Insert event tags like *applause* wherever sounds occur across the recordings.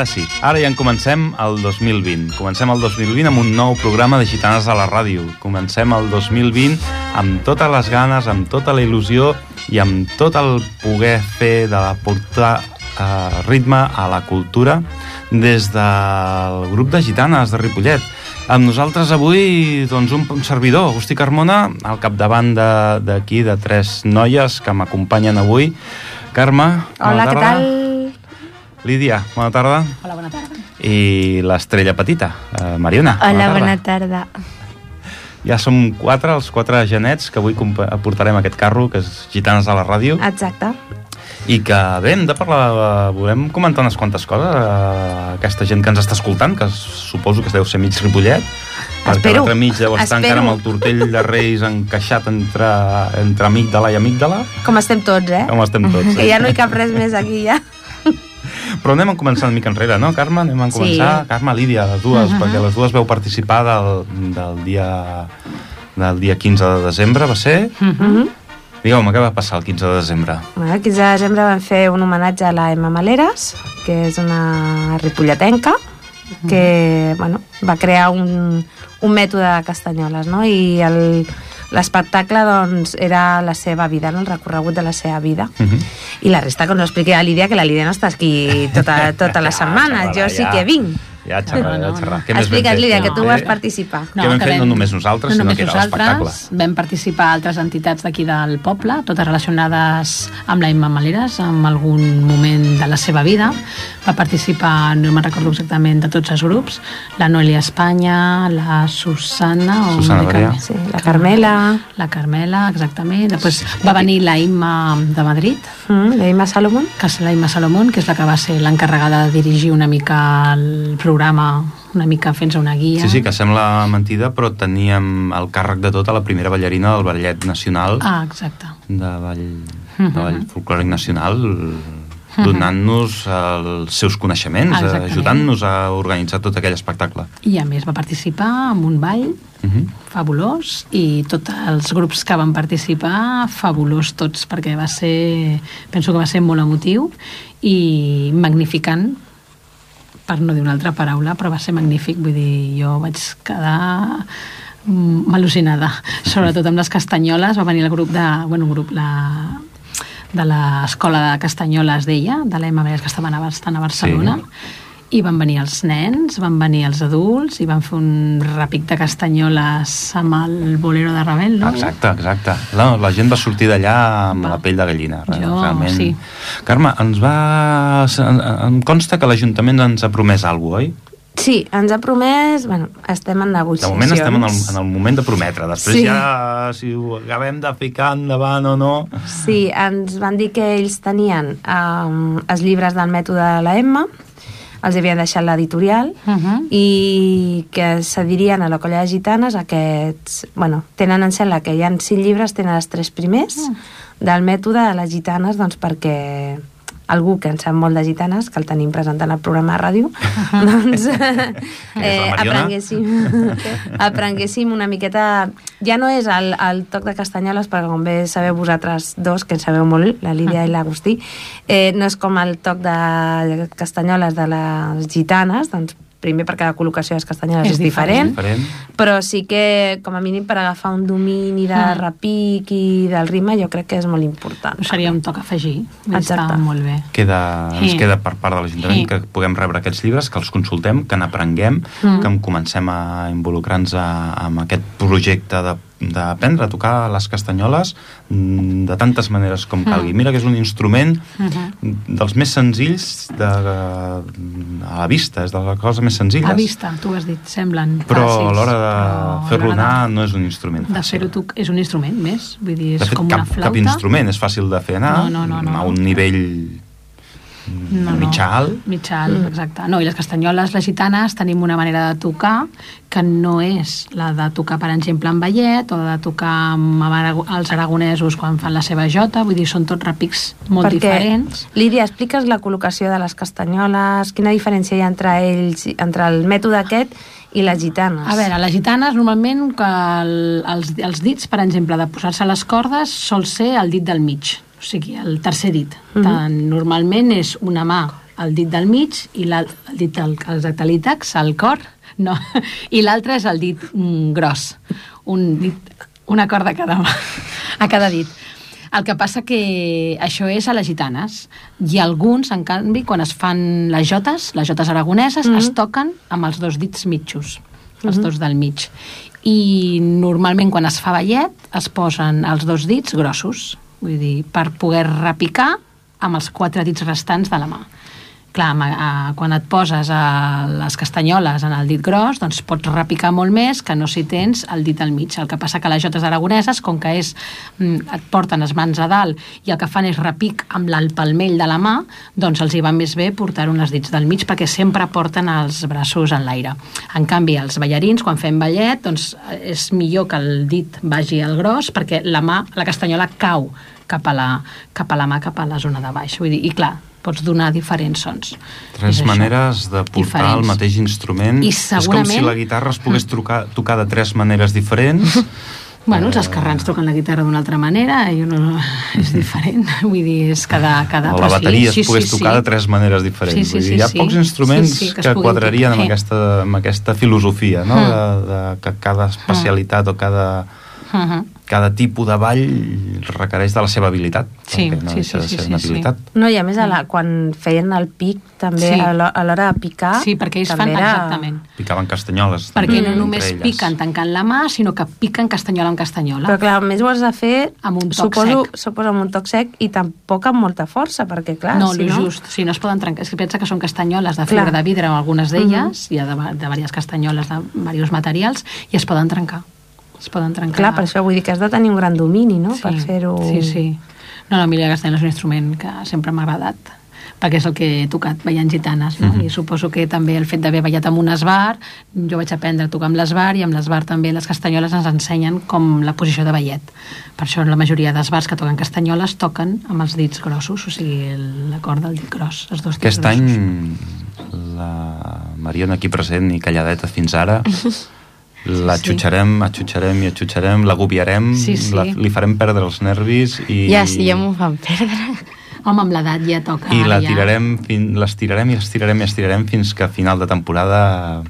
Ara sí, ara ja en comencem el 2020. Comencem el 2020 amb un nou programa de Gitanes a la ràdio. Comencem el 2020 amb totes les ganes, amb tota la il·lusió i amb tot el poder fer de portar eh, ritme a la cultura des del grup de gitanes de Ripollet. Amb nosaltres avui doncs, un servidor, Agustí Carmona, al capdavant d'aquí, de, de tres noies que m'acompanyen avui. Carme, Hola, què tal? Lídia, bona tarda. Hola, bona tarda. I l'estrella petita, eh, Mariona. Hola, bona tarda. bona tarda. Ja som quatre, els quatre genets, que avui portarem aquest carro, que és Gitanes a la ràdio. Exacte. I que bé, hem de parlar, volem comentar unes quantes coses a aquesta gent que ens està escoltant, que suposo que es deu ser mig Ripollet, perquè l'altre mig deu estar Espero. encara amb el tortell de Reis encaixat entre, entre amígdala i amígdala, Com estem tots, eh? com estem tots. Que ja no hi cap res més aquí, ja. Però anem a començar una mica enrere, no, Carme? Anem a començar. Sí. Carme, Lídia, les dues, uh -huh. perquè les dues veu participar del, del dia del dia 15 de desembre, va ser? Mm -hmm. Digueu-me, què va passar el 15 de desembre? Bueno, el 15 de desembre vam fer un homenatge a la Emma Maleres, que és una ripolletenca, que bueno, va crear un, un mètode de castanyoles, no? I el, l'espectacle doncs, era la seva vida, no? el recorregut de la seva vida. Uh -huh. I la resta que no expliqui a Lídia, que la Lídia no està aquí tota, tota la *laughs* setmana. jo sí que vinc. Ja, xerrar, ja, No, no, xerrar. no. Què més Explica't? Lídia, que tu vas participar. Que vam fer no només nosaltres, sinó només que era l'espectacle. Vam participar altres entitats d'aquí del poble, totes relacionades amb la Imma Maleres, amb algun moment de la seva vida. Va participar, no me'n recordo exactament, de tots els grups, la Noelia Espanya, la Susana... o Susana més. Sí, la Carmela, La Carmela, exactament. Després va venir la Imma de Madrid, mm, la Imma Salomon. que és la Imma Salomón, que és la que va ser l'encarregada de dirigir una mica el programa, una mica fent una guia. Sí, sí, que sembla mentida, però teníem el càrrec de tot a la primera ballarina del Ballet Nacional, Ah, exacte. de Ball, de Ball Folclòric Nacional, donant-nos els seus coneixements, Exactament. ajudant-nos a organitzar tot aquell espectacle. I a més va participar en un ball Uh -huh. fabulós i tots els grups que van participar fabulós tots perquè va ser penso que va ser molt emotiu i magnificant per no dir una altra paraula però va ser magnífic. Vull dir, jo vaig quedar mm, al·lucinada sobretot amb les castanyoles. Va venir el grup de, bueno, un grup la, de l'escola de castanyoles d'ella de Mères que estaven a, estan a Barcelona. Sí. I van venir els nens, van venir els adults i van fer un repic de castanyoles amb el bolero de Ravel, no? Exacte, exacte. La, la gent va sortir d'allà amb Va. la pell de gallina. Jo, realment. sí. Carme, ens va... Em consta que l'Ajuntament ens ha promès alguna cosa, oi? Sí, ens ha promès... Bueno, estem en De negociacions. moment estem en el, en el moment de prometre. Després Sí. ja, si ho acabem de ficar endavant o no... Sí, ens van dir que ells tenien um, els llibres del mètode de la Emma, els havien deixat l'editorial, Uh -huh. i que cedirien a la colla de gitanes aquests... Bueno, tenen, em sembla que hi ha cinc llibres, tenen els tres primers del mètode de les gitanes, doncs perquè algú que en sap molt de gitanes, que el tenim presentant al programa de ràdio, *laughs* doncs *laughs* eh, aprenguéssim, *laughs* aprenguéssim una miqueta... Ja no és el, el toc de castanyoles, perquè com bé sabeu vosaltres dos, que en sabeu molt, la Lídia i l'Agustí, eh, no és com el toc de castanyoles de les gitanes, doncs primer perquè la col·locació de les castanyoles és, És diferent, diferent. Però sí que, com a mínim, per agafar un domini de Mm. repic i del ritme, jo crec que és molt important. Seria un toc a afegir. Està Exacte. molt bé. Queda, ens Sí. queda per part de l'Ajuntament Sí. que puguem rebre aquests llibres, que els consultem, que n'aprenguem, Mm. que en comencem a involucrar-nos a- amb aquest projecte de d'aprendre a tocar les castanyoles mm, de tantes maneres com calgui. Mm. Mira que és un instrument Mhm. dels més senzills de, a la vista, és de la cosa més senzilla. A vista, tu has dit, semblen Però fàcils, a l'hora de fer-lo anar no és un instrument De fàcil. fer-ho tu és un instrument més, vull dir, és de fet, com cap, una flauta. cap instrument és fàcil de fer anar No, no, no, no. a un nivell no, no. mitjà alt. Mitjà alt, exacte. No, i les castanyoles, les gitanes, tenim una manera de tocar que no és la de tocar, per exemple, amb ballet o de tocar amb els aragonesos quan fan la seva jota, vull dir, són tots repics molt Perquè, diferents. Lídia, expliques la col·locació de les castanyoles, quina diferència hi ha entre ells, entre el mètode aquest i les gitanes? A veure, les gitanes normalment que el, els, els dits, per exemple, de posar-se les cordes sol ser el dit del mig, o sigui, el tercer dit. Mhm. Tant, normalment és una mà el dit del mig i el dit del exacte l'ítax, el cor, no, *laughs* i l'altre és el dit mm, gros, un dit, una corda a cada, mà, *laughs* a cada dit. El que passa que això és a les gitanes. I alguns, en canvi, quan es fan les jotes, les jotes aragoneses, mm -hmm. es toquen amb els dos dits mitjos, els mm -hmm. dos del mig. I normalment quan es fa ballet es posen els dos dits grossos, vull dir, per poder repicar amb els quatre dits restants de la mà. Clar, a, quan et poses a les castanyoles en el dit gros, doncs pots repicar molt més que no si tens el dit al mig. El que passa que les jotes aragoneses, com que és, mm, et porten les mans a dalt i el que fan és repic amb el palmell de la mà, doncs els hi va més bé portar uns dits del mig perquè sempre porten els braços en l'aire. En canvi, els ballarins, quan fem ballet, doncs és millor que el dit vagi al gros perquè la mà, la castanyola cau cap a la, cap a la mà, cap a la zona de baix. Vull dir, I clar, pots donar diferents sons. Tres És això. maneres de portar Diferents. el mateix instrument. I És com si segurament- la guitarra es pogués trucar, tocar de tres maneres diferents. *laughs* Bueno, els esquerrans toquen la guitarra d'una altra manera i uno *laughs* és diferent. *laughs* Vull dir, és cada... cada la bateria sí, es pogués sí, tocar sí. de tres maneres diferents. Sí, sí, Vull dir, hi ha sí. pocs instruments Sí, sí, que que, quadrarien amb aquesta, amb aquesta filosofia, no? Mm. De, de que cada especialitat o cada, Uh -huh. Cada tipus de ball requereix de la seva habilitat. Sí, perquè no sí, sí, de sí, ser sí, una sí. habilitat. No, i a més, a la, quan feien el pic, també, Sí. a l'ho- a l'hora de picar... Sí, perquè ells fan era- exactament. Picaven castanyoles. Perquè també, no només elles. piquen tancant la mà, sinó que piquen castanyola amb castanyola. Però clar, a més ho has de fer, Amb un toc suposo, sec. suposo amb un toc sec i tampoc amb molta força, perquè clar, no, si no... just. Si no es poden trencar. És que pensa que són castanyoles de Clar. fibra de vidre o algunes d'elles, hi ha de, de diverses castanyoles de diversos materials, i es poden trencar. Es poden trencar. Clar, per això vull dir que has de tenir un gran domini, no?, per fer-ho... Sí, sí. No, no, Emilia Castellano és un instrument que sempre m'ha agradat perquè és el que he tocat ballant gitanes, no? Mhm. I suposo que també el fet d'haver ballat amb un esbar, jo vaig aprendre a tocar amb l'esbar i amb l'esbar també les castanyoles ens ensenyen com la posició de ballet. Per això la majoria d'esbars que toquen castanyoles toquen amb els dits grossos, o sigui, el- la corda del dit gros, els dos dits Aquest grossos. any la Mariona aquí present i calladeta fins ara *laughs* la Sí. xutxarem, atxutxarem i atxutxarem, l'agobiarem, Sí, sí. la, li farem perdre els nervis i, Ja, sí, ja m'ho fan perdre. Home, amb l'edat ja toca. i la ja. tirarem, fin, les tirarem i les tirarem i les tirarem fins que a final de temporada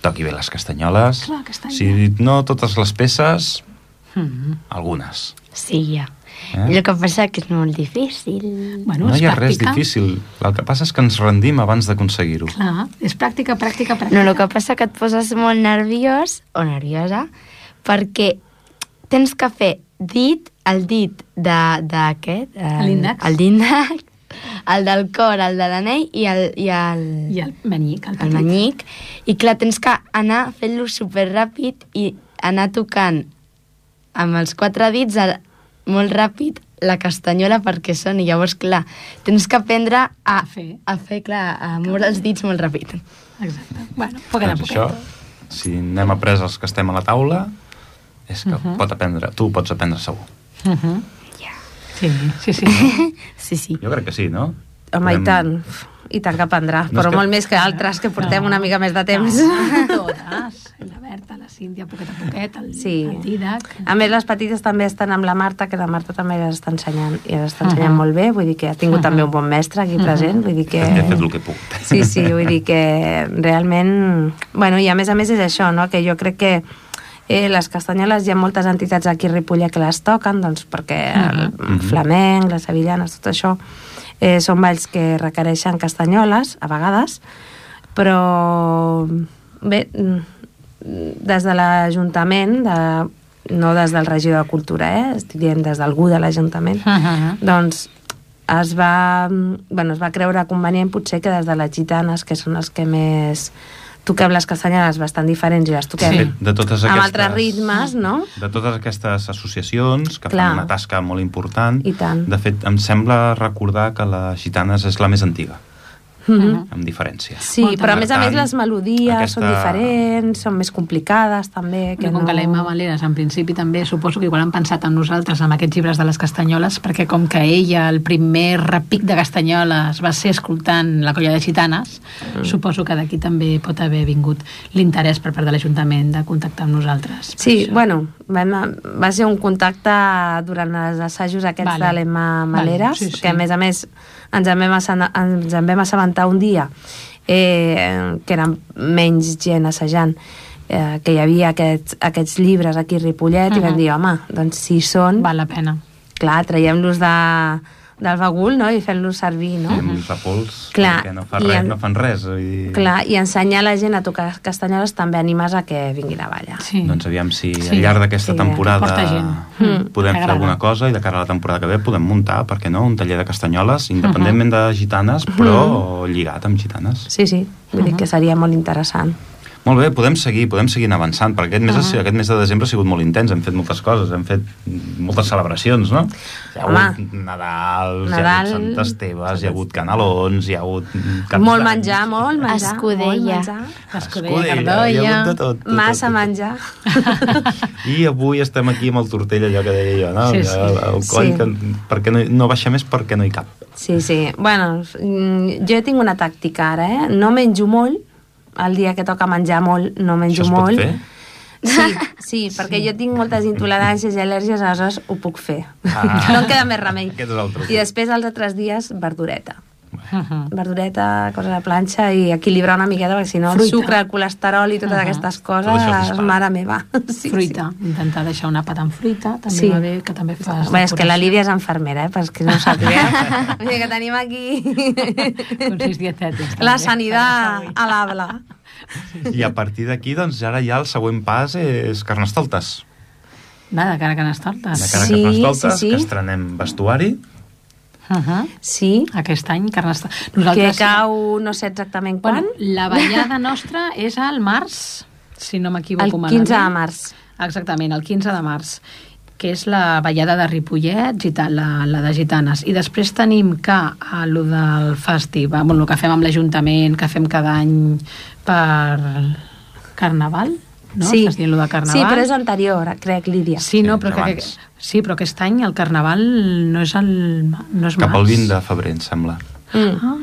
toqui bé les castanyoles. Clar, any si no totes les peces, Mm. algunes. Sí, ja. Eh? El que passa que és molt difícil. Bueno, no és hi ha res pràctica. difícil. El que passa és que ens rendim abans d'aconseguir-ho. Clar, és pràctica, pràctica, pràctica. No, el que passa que et poses molt nerviós o nerviosa perquè tens que fer dit, el dit de- L'índex. El d'índex, el del cor, el de l'anell i el, i el, I el menyic, el el manyic. I clar, tens que anar fent-lo superràpid i anar tocant amb els quatre dits el, molt ràpid la castanyola perquè soni. Llavors, clar, tens que aprendre a, A fer. a fer, clar, a moure els dits molt ràpid. Exacte. Bueno, poquet a Doncs poquet. això, si anem a pres els que estem a la taula, és que uh -huh. pot aprendre, tu pots aprendre segur. Uh -huh. Ja. Sí, sí, sí. *laughs* Sí, sí. Jo crec que sí, no? Home, i Podem- tant. I tant que aprendrà, No però que- molt més que altres que portem No. una mica més de temps. No, totes. *laughs* La Berta, la Cíntia, poquet a poquet, el, Sí. el Didac. A més, les petites també estan amb la Marta, que la Marta també les està ensenyant, i les està ensenyant Mhm. molt bé, vull dir que ha tingut Mhm. també un bon mestre aquí present, vull dir que... He fet el que puc. Sí, sí, vull dir que realment... Bueno, i a més a més és això, no?, que jo crec que eh, les castanyoles hi ha moltes entitats aquí a Ripollet que les toquen, doncs perquè el Mhm. flamenc, les sevillanes, tot això, eh, són balls que requereixen castanyoles, a vegades, però bé, mm, des de l'Ajuntament, de, no des del regidor de Cultura, eh? estic dient des d'algú de l'Ajuntament, *laughs* Uh -huh. doncs es va, bueno, es va creure convenient potser que des de les gitanes, que són els que més toquem les castanyoles bastant diferents i les toquem Sí. De, totes amb aquestes, altres ritmes, no? De totes aquestes associacions que Clar. fan una tasca molt important. I tant. De fet, em sembla recordar que la Gitanes és la més antiga, Mhm. amb diferència. Sí, Molta. però a més a més les melodies aquesta- són diferents, són més complicades també. Que Que com no... que l'Emma Valeres, en principi també, suposo que igual han pensat en nosaltres amb aquests llibres de les castanyoles, perquè com que ella, el primer repic de castanyoles va ser escoltant la colla de gitanes, mm. suposo que d'aquí també pot haver vingut l'interès per part de l'Ajuntament de contactar amb nosaltres. Sí, això. bueno, vam, va ser un contacte durant els assajos aquests Vale. vale. de l'Emma Vale, Maleres, sí, sí. que a més a més ens en vam, ens en vam assabentar comentar un dia eh, que eren menys gent assajant eh, que hi havia aquests, aquests llibres aquí a Ripollet uh -huh. i vam dir, home, doncs si són Val la pena. clar, traiem-los de, del bagul no? i fent-los servir no? Fem repols, Clar, perquè no, fa i res, en- no fan res. Dir... Clar, i ensenyar la gent a tocar castanyoles també animes a que vinguin a ballar. Sí. Doncs aviam si Sí. al llarg d'aquesta Sí, temporada gent. Mm. podem fer alguna cosa i de cara a la temporada que ve podem muntar, per què no, un taller de castanyoles, independentment de gitanes, però lligat amb gitanes. Sí, sí, vull dir que seria molt interessant. Molt bé, podem seguir, podem seguir avançant, perquè aquest mes, uh aquest mes de desembre ha sigut molt intens, hem fet moltes coses, hem fet moltes celebracions, no? Hi ha Home. hagut Nadals, hi ha Nadal. hagut Sant Esteves, hi ha hagut canalons, hi ha hagut... Caps Molt menjar, molt menjar. Escudella. Menjar. Escudella, hi ha hagut de tot. de Massa tot, tot. menjar. *laughs* I avui estem aquí amb el tortell, allò que deia jo, no? Sí, sí. El, el coll, Sí. que, perquè no, no baixa més perquè no hi cap. Sí, sí. Bueno, mm, jo tinc una tàctica ara, eh? No menjo molt, el dia que toca menjar molt no menjo Això es pot molt. fer? Sí, sí, perquè jo tinc moltes intoleràncies i al·lèrgies, aleshores ho puc fer. Ah. No em queda més remei. Aquest és el truc. I després, els altres dies, verdureta. Uh -huh. verdureta, cosa de planxa i equilibrar una miqueta, perquè si no el Fruita. sucre, el colesterol i totes Ahà. aquestes Tot això coses, mare meva. *laughs* Sí, fruita, intentar deixar un àpat amb fruita, també Sí. va bé, que també Sí. fas Bé, és que la. Lídia és enfermera, eh, perquè que no ho sàpiga. Vull dir que tenim aquí *laughs* Consells dietètics. la sanitat a l'habla. I a partir d'aquí, doncs, ara ja el següent pas és Carnestoltes. Nada, cara que De n'estoltes. cara a Sí, Carnestoltes, sí, sí. que estrenem vestuari. Uh -huh. Sí, Aquest any, Carnestoltes. que cau no sé exactament quan. Bueno, la ballada *laughs* nostra és al març, si no m'equivoco el malament. 15 de març. Exactament, el 15 de març que és la ballada de Ripollet, gita, la, la de gitanes. I després tenim que a lo del festival, bueno, el que fem amb l'Ajuntament, que fem cada any per Carnaval, no? sí. Estàs dient lo de Carnaval? sí, però és anterior, crec, Lídia. Sí, no, Sí, però que, abans. sí, però aquest any el Carnaval no és el no és Cap al març. 20 de febrer, em sembla. Mm. Ah,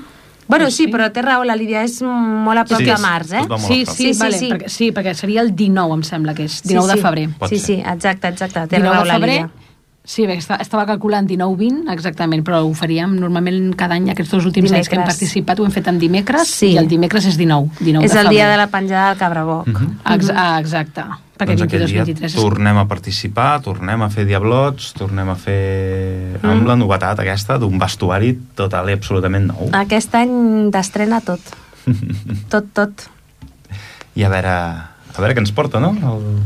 Bueno, sí, sí. però té raó, la Lídia és molt a prop Sí, de març, eh? Sí, sí, Sí, sí, vale, sí. Perquè, sí, perquè seria el 19, em sembla que és, 19 sí, sí. de febrer. Pot sí, ser. sí, exacte, exacte, té 19 raó de la febrer, Lídia. Sí, bé, esta- estava calculant 19-20, exactament, però ho faríem normalment cada any, aquests dos últims anys que hem Dimecres. participat, ho hem fet en dimecres, Sí. i el dimecres és 19, 19 És el dia de la penjada del Cabraboc. Mhm. Ex ah, exacte, perquè doncs aquell dia 22-23 és... tornem a participar, tornem a fer diablots, tornem a fer... Mm. amb la novetat aquesta d'un vestuari total i absolutament nou. Aquest any d'estrena tot. *laughs* tot, tot. I a veure, a veure què ens porta, no? El...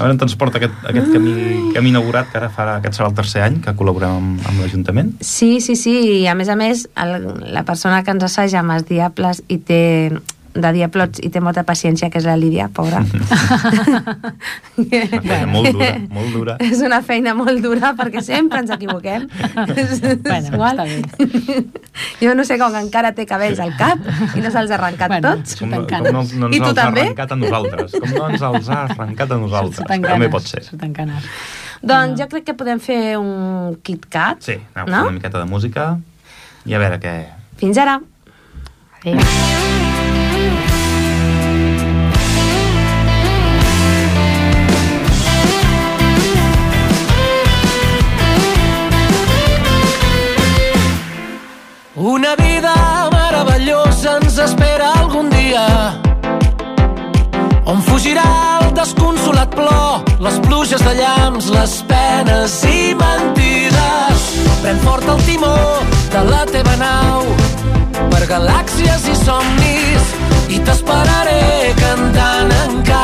A veure on ens porta aquest, aquest camí, camí inaugurat, que ara farà, aquest serà el tercer any que col·laborem amb, amb l'Ajuntament. Sí, sí, sí, i a més a més, el, la persona que ens assaja amb els diables i té de diablots i té molta paciència, que és la Lídia, pobra. *laughs* Una feina molt dura, molt dura. *laughs* és una feina molt dura perquè sempre ens equivoquem. Bueno, És igual. està bé. Jo no sé com encara té cabells al cap i no se'ls ha arrencat Bueno, tots. Com, com no, no ens I tu també? arrencat a nosaltres. Com no ens els ha arrencat a nosaltres. També pot ser. Doncs jo crec que podem fer un KitKat, Sí, anem no? una miqueta de música i a veure què... Fins ara. Adéu. Una vida meravellosa ens espera algun dia on fugirà el desconsolat plor, les pluges de llamps, les penes i mentides. Pren fort el timó de la teva nau per galàxies i somnis i t'esperaré cantant encara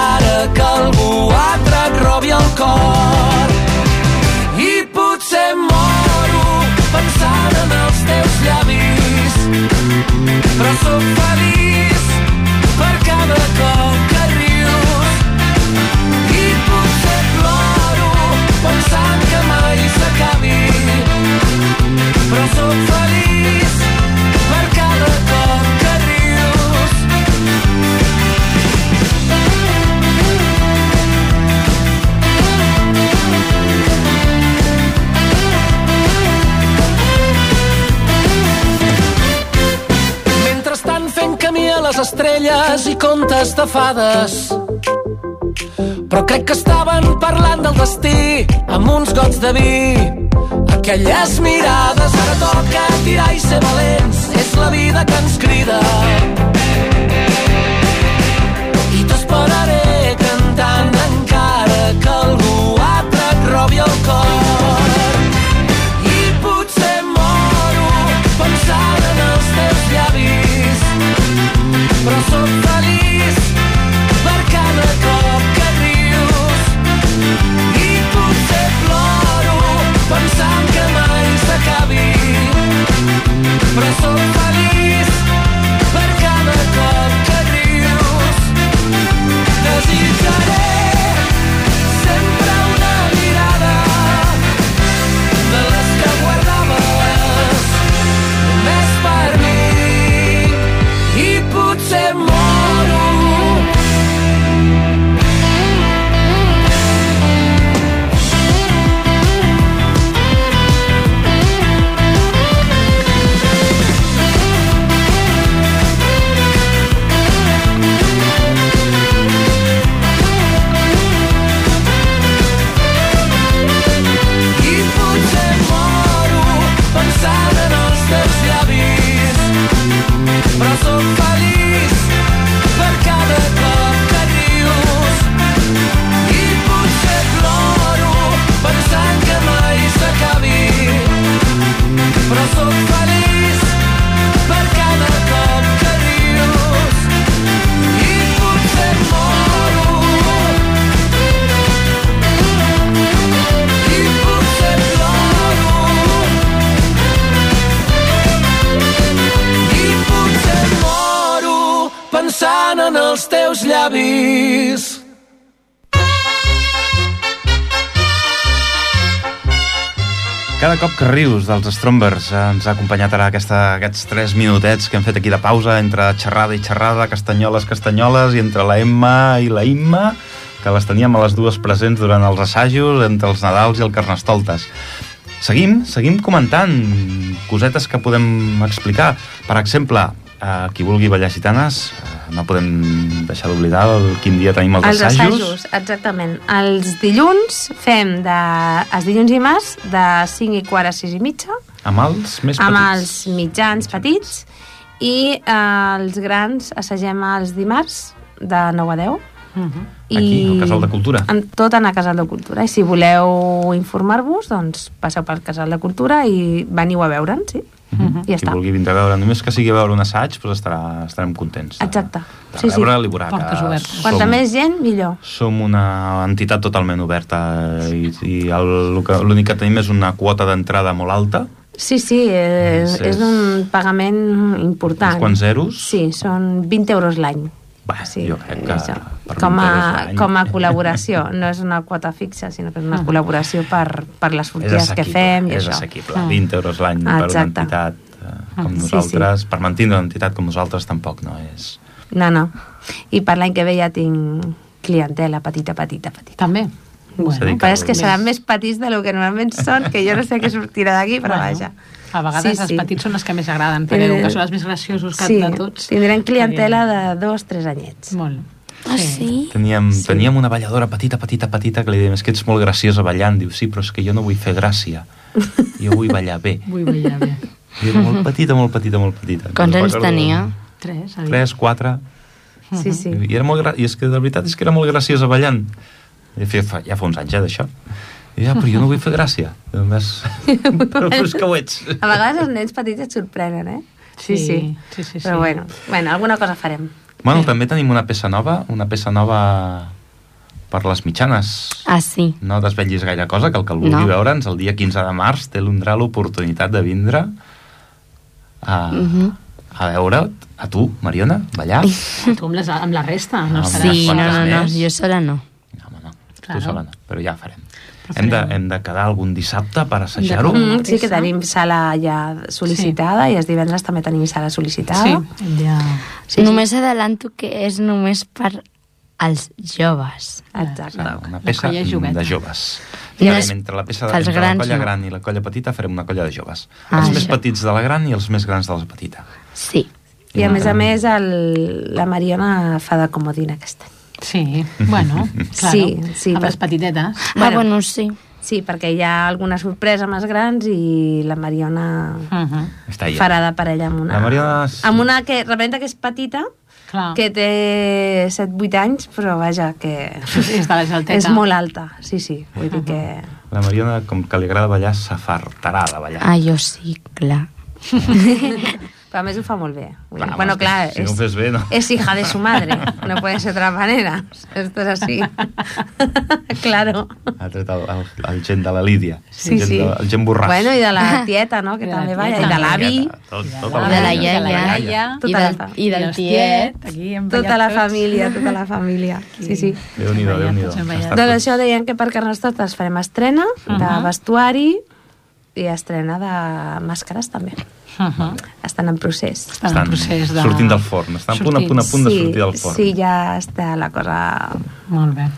contes de fades. Però crec que estaven parlant del destí amb uns gots de vi. aquelles mirades. Ara toca tirar i ser valents, és la vida que ens crida. I t'esperaré cantant encara que algú altre et robi el cor. Cada cop que rius dels Strombers eh, ens ha acompanyat ara aquesta, aquests 3 minutets que hem fet aquí de pausa entre xerrada i xerrada, castanyoles, castanyoles, i entre la Emma i la Imma, que les teníem a les dues presents durant els assajos, entre els Nadals i el Carnestoltes. Seguim, seguim comentant cosetes que podem explicar. Per exemple, eh, qui vulgui ballar gitanes, eh, no podem deixar d'oblidar quin dia tenim els, Els assajos, exactament. Els dilluns fem de... Els dilluns i mas de 5 i quart a 6 i mitja, amb els més amb petits. els mitjans petits, i eh, els grans assagem els dimarts de 9 a 10. Aquí, al Casal de Cultura. En, tot en el Casal de Cultura. I si voleu informar-vos, doncs passeu pel Casal de Cultura i veniu a veure'n, sí. I ja Qui està. vulgui vindre a veure, només que sigui a veure un assaig, doncs estarà, estarem contents. de- Exacte. De Sí, sí. veure, li veurà Portes que obertes. Quanta som, més gent, millor. som una entitat totalment oberta i, i el que- l'únic que tenim és una quota d'entrada molt alta, Sí, sí, és, És- és un pagament important. uns quants zeros. Sí, són 20 euros l'any. Bé, jo crec que això. per com, 20 a, com a col·laboració. No és una quota fixa, sinó que és una col·laboració per, per les és sortides que fem i és això. assequible. 20 euros l'any per una entitat eh, com Sí, nosaltres, per mantenir una entitat com nosaltres tampoc no és... No, no. I per l'any que ve ja tinc clientela petita, petita, petita. També. Bueno, Però és que seran més petits de lo que normalment són, que jo no sé què sortirà d'aquí, però Bueno, vaja. A vegades Sí, els sí. petits són els que més agraden, perquè Eh, que són els més graciosos que sí, de tots. tindrem clientela de dos, tres anyets. Molt. Ah, sí? Teníem, Sí. teníem una balladora petita, petita, petita, que li dèiem, és que ets molt graciosa ballant. Diu, sí, però és que jo no vull fer gràcia. Jo vull ballar bé. Vull ballar bé. I era molt petita, molt petita, molt petita. Quants anys tenia? Tres, ha dit. Tres, quatre. Sí, sí. I, era molt gra... I és que de veritat és que era molt graciosa ballant. I fa, fa, ja fa uns anys, eh, d'això. I ja, però jo no vull fer gràcia. I només... *laughs* però, és que ho ets. A vegades els nens petits et sorprenen, eh? Sí, sí. sí, sí, sí. Però bueno, bueno, alguna cosa farem. Bueno, també tenim una peça nova, una peça nova per les mitjanes. Ah, sí. No desvetllis gaire cosa, que el que el vulgui No. veure'ns el dia 15 de març tindrà l'oportunitat de vindre a, Mhm. a veure't, a tu, Mariona, ballar. Tu amb, les, amb la resta, no Amb estaràs... Sí, no, no, no, més? jo sola no. No, home, no. Claro. Tu sola no, però ja farem. Hem de, hem de quedar algun dissabte per assajar-ho. Mm, sí que tenim sala ja sol·licitada i els divendres també tenim sala sol·licitada. Sí, de... sí, Només adelanto que és només per als joves. Exacte. Serà una La peça de joves. No és entre la peça de, entre grans, la colla no. gran i la colla petita farem una colla de joves. Ah, els més això. petits de la gran i els més grans de la petita. Sí. I a més a més el, la Mariona fa de comodina aquest any. Sí, bueno, *laughs* claro. Sí, sí, amb per- les petitetes. Ah, Bueno. bueno, sí. Sí, perquè hi ha alguna sorpresa més grans i la Mariona Uh -huh. Està farà de parella amb una... La Mariona... sí. Amb una que representa que és petita, Clar. que té 7-8 anys, però vaja, que És de la gelteta. és molt alta, sí, sí. Vull dir que... La Mariona, com que li agrada ballar, s'afartarà de ballar. Ah, jo sí, clar. *laughs* Però a més ho fa molt bé. Clar, bueno, home, clar, si no ho fes bé, no. es hija de su madre, no puede ser de otra manera. Esto es así. *laughs* claro. Ha tret el, el, el gent de la Lídia. Sí, el gent, sí. de- El gent borràs. Bueno, i de la *laughs* tieta, no?, que també tieta. i de l'avi, Tot, tot I de la iaia. de la iaia. I del, i del tiet. Aquí hem tota la família, tota la família. Sí, sí. Déu-n'hi-do, Déu-n'hi-do. Doncs això deien que per Carnestoltes farem estrena de Mhm. vestuari i estrena de màscares també. Uh -huh. Estan en procés. Estan en procés de... sortint del forn. Estan a punt, a punt, a punt de sí, sortir del forn. Sí, ja està la cosa... Molt bé.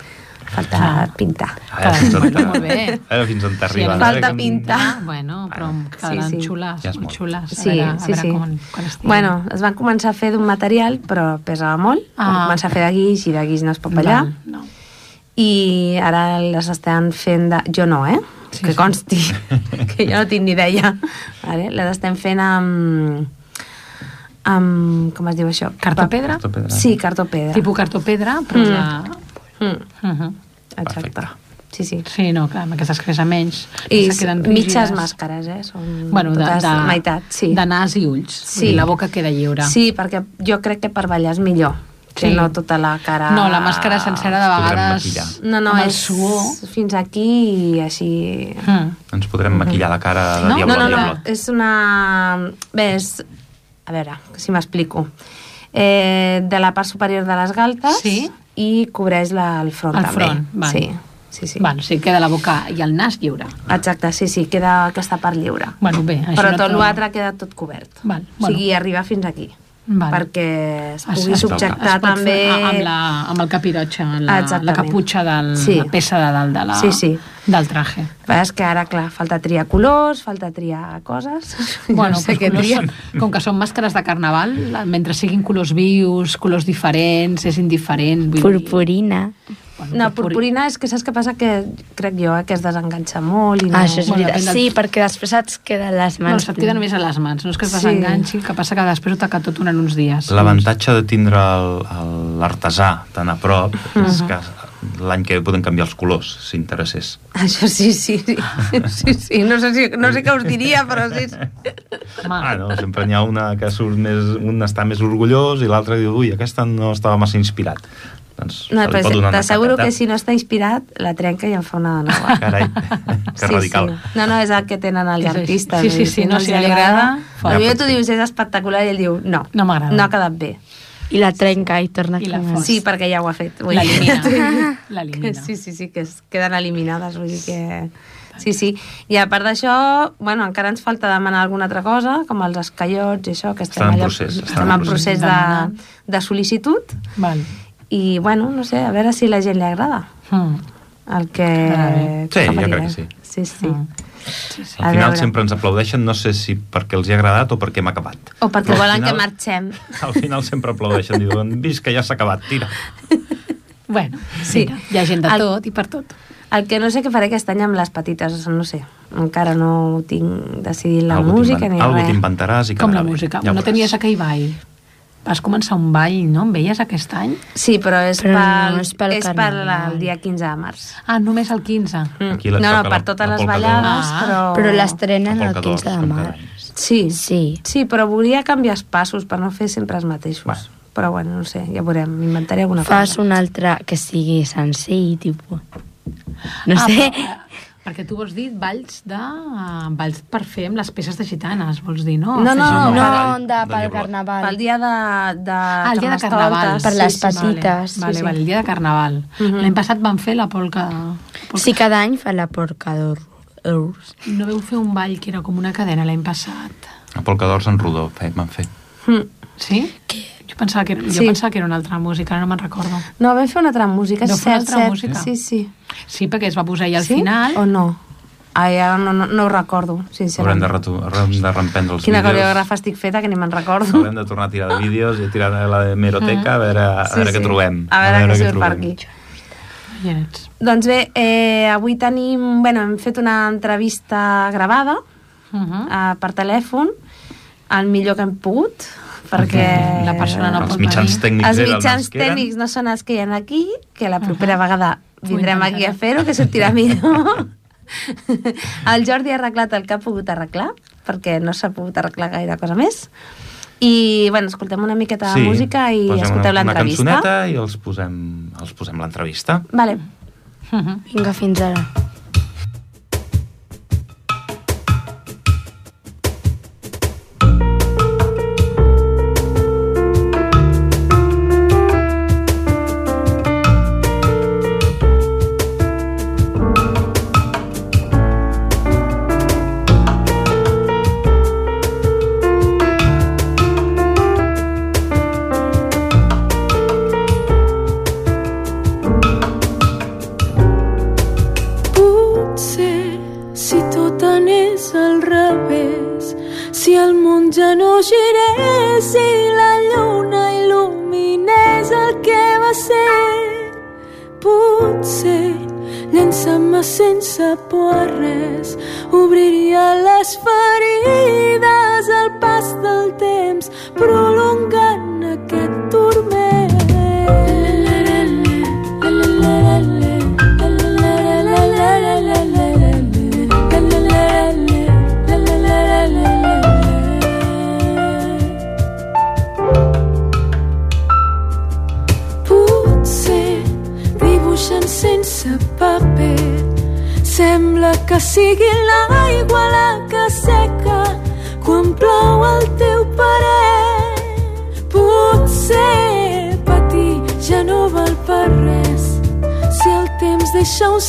Falta pintar. A veure *laughs* fins on, Bueno, molt bé. a veure fins on Sí, falta pintar. Ah, bueno, però em quedaran Sí, sí. xules, Ja és molt molt. xules. A Sí, veure, a sí, veure sí. Com, estiguin. Bueno, es van començar a fer d'un material, però pesava molt. Ah. Van començar a fer de guix i de guix no es pot ballar. Val, no. I ara les estan fent de... Jo no, eh? Sí, que sí. consti, *laughs* que jo no tinc ni idea. Vale? Les estem fent amb... amb... com es diu això? Cartopedra? Cartopedra. Sí, cartopedra. Tipus cartopedra, però Mm. la... Mm, Uh -huh. exacte. Perfecte. Sí, sí. Sí, no, clar, amb aquestes cresa menys. I queden mitges màscares, eh? Són Bueno, de, totes de, meitat, sí. de nas i ulls. Sí. Dir, la boca queda lliure. Sí, perquè jo crec que per ballar és millor Sí. no tota la cara... No, la màscara sencera de vegades... No, no, és suor... fins aquí i així... Mm. Ens podrem maquillar la cara de No, diablo no, no, no, diablo. és una... Bé, és... A veure, si m'explico. Eh, de la part superior de les galtes Sí. i cobreix la, el front El també. front, val. Sí, sí, sí. Bueno, sí, queda la boca i el nas lliure. Exacte, sí, sí, queda aquesta part lliure. Bueno, bé, això Però no tot l'altre queda tot cobert. Val, O sigui, arriba fins aquí. Val. Perquè es pugui es- subjectar es també... amb, la, amb el capirotxe, la, la Exactament. caputxa de Sí. la peça de dalt de la, Sí, sí. del traje. Però és que ara, clar, falta triar colors, falta triar coses... *laughs* Bueno, no sé què colors triar. són, com que són màscares de carnaval, la- mentre siguin colors vius, colors diferents, és indiferent. Vull Purpurina. Dir, bueno, No, purpurina és que saps què passa? Que crec jo eh, que es desenganxa molt i no... Ah, això és Bueno, veritat. del- Sí, perquè després et queden les No, mans... se't queda només a les mans, no és que es Sí. desenganxi, el que passa que després ho taca tot durant uns dies. L'avantatge de tindre l'artesà tan a prop és que l'any que ve poden canviar els colors, si interessés. Això sí, sí, sí. sí, sí. No, sé si, no sé què us diria, però sí. sí. Home, Ah, no, sempre n'hi ha una que surt més, un està més orgullós i l'altre diu, ui, aquesta no estava massa inspirat. Doncs No, se li però pot donar una t'asseguro que si no està inspirat, la trenca i en fa una de nova. *laughs* Carai, *laughs* que radical. Sí. No, no, és el que tenen els artistes. Sí, sí, sí, no, els si no li agrada. Potser Ja, tu dius, és espectacular, i ell diu, no, No m'agrada. no ha quedat bé. I la trenca i torna a I la quedar. fos. Sí, perquè ja ho ha fet. L'elimina. *laughs* Sí, sí, sí, que es queden eliminades, vull dir que... Sí, sí. I a part d'això, bueno, encara ens falta demanar alguna altra cosa, com els escaiots i això, que estem, Estan en allà, procés, estan estem en en procés de, de sol·licitud Val. I, bueno, no sé, a veure si a la gent li agrada Mm. el que... Quedarà. Sí, que jo crec que sí. Sí, sí. Mm. Sí, sí. A Al final sempre ens aplaudeixen, no sé si perquè els hi ha agradat o perquè hem acabat. O perquè Però volen final- que marxem. *laughs* Al final sempre aplaudeixen, diuen, vist que ja s'ha acabat, tira. *laughs* Bueno, Sí. sí. Mira, hi ha gent de El- tot i per tot. El que no sé què faré aquest any amb les petites, no sé. Encara no tinc decidit la Algú música ni Algú res. t'inventaràs i Com la quedarà bé. música. Ja no tenies aquell ball. Vas començar un ball, no? Em veies aquest any? Sí, però és, Però pel, no és pel és per carnaval. el dia 15 de març. Ah, només el 15. Mm. Aquí no, no, per la- totes la les ballades, Ah. però... Però l'estrenen La el polca 15 de març. Sí, Sí. sí, però volia canviar els passos per no fer sempre els mateixos. Bueno. Però bueno, no sé, ja veurem, m'inventaré alguna Fas cosa. un altre que sigui senzill, tipus... No ah, sé. Però, perquè tu vols dir balls de... balls per fer amb les peces de gitanes, vols dir, no? No, no, no. No, ball de, pel carnaval. Pel dia de, de Ah, el dia de carnaval. Per les Vale, petites, Vale, sí, vale, sí. el dia de carnaval. Mhm. L'any passat van fer la polca... polca. Sí, cada any fa la porca d'or. No veu fer un ball que era com una cadena l'any passat. A Polca d'Ors en Rodó van fer. Mm. Sí? Jo pensava que era, jo Sí. pensava que era una altra música, ara no me'n recordo. No, vam fer una altra música, No cert, altra cert. música? Sí, sí. Sí, perquè es va posar ja al sí? final. O no? Ai, ara no, no, no ho recordo, Haurem sincerament. de, retu- haurem de reemprendre els Quina vídeos. coreògrafa estic feta que ni me'n recordo. Haurem de tornar a tirar de vídeos i a tirar a la hemeroteca a veure, a Sí, veure sí. què trobem. A veure què surt per trobem. aquí. Oiets. Doncs bé, eh, avui tenim... Bueno, hem fet una entrevista gravada Uh -huh. eh, per telèfon, el millor que hem pogut, perquè... La persona no Els pot mitjans venir. tècnics els mitjans els tècnics no són els que hi ha aquí, que la propera Ahà. vegada vindrem aquí a fer-ho, que sortirà millor. *laughs* el Jordi ha arreglat el que ha pogut arreglar, perquè no s'ha pogut arreglar gaire cosa més. I, bueno, escoltem una miqueta de música i posem escolteu una, una l'entrevista. cançoneta i els posem, els posem l'entrevista. Vale. Uh -huh. Vinga, fins ara.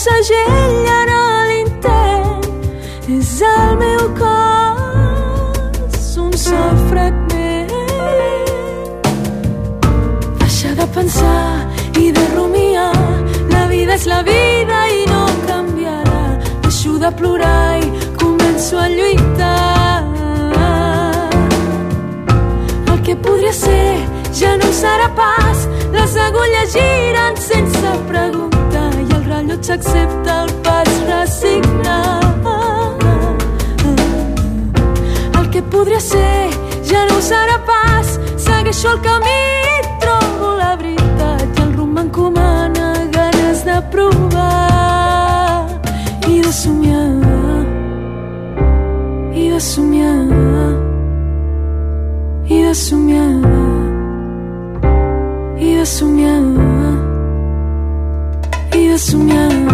Deixa un segell en l'intent. És el meu cos un sol fragment. Deixa de pensar i de rumiar. La vida és la vida i no canviarà. Deixo de plorar i començo a lluitar. El que podria ser ja no serà pas. Les agulles giren sense preguntar i el rellotge accepta el pas resignat. El que podria ser ja no serà pas. Segueixo el camí i trobo la veritat i el rumb m'encomana ganes de provar i de somiar i de somiar i de somiar i de somiar 웃으면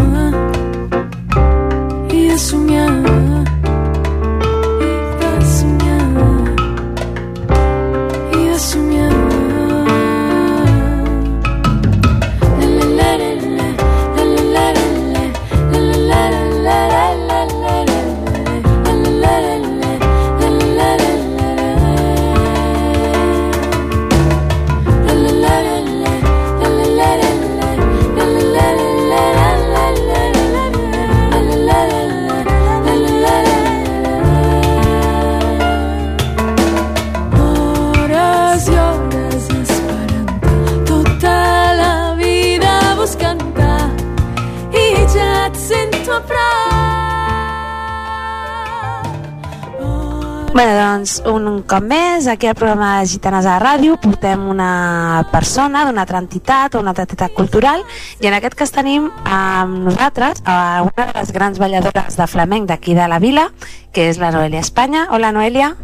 doncs, un cop més, aquí al programa de Gitanes a la Ràdio portem una persona d'una altra entitat o una altra entitat cultural i en aquest cas tenim amb nosaltres a una de les grans balladores de flamenc d'aquí de la vila, que és la Noelia Espanya. Hola, Noelia.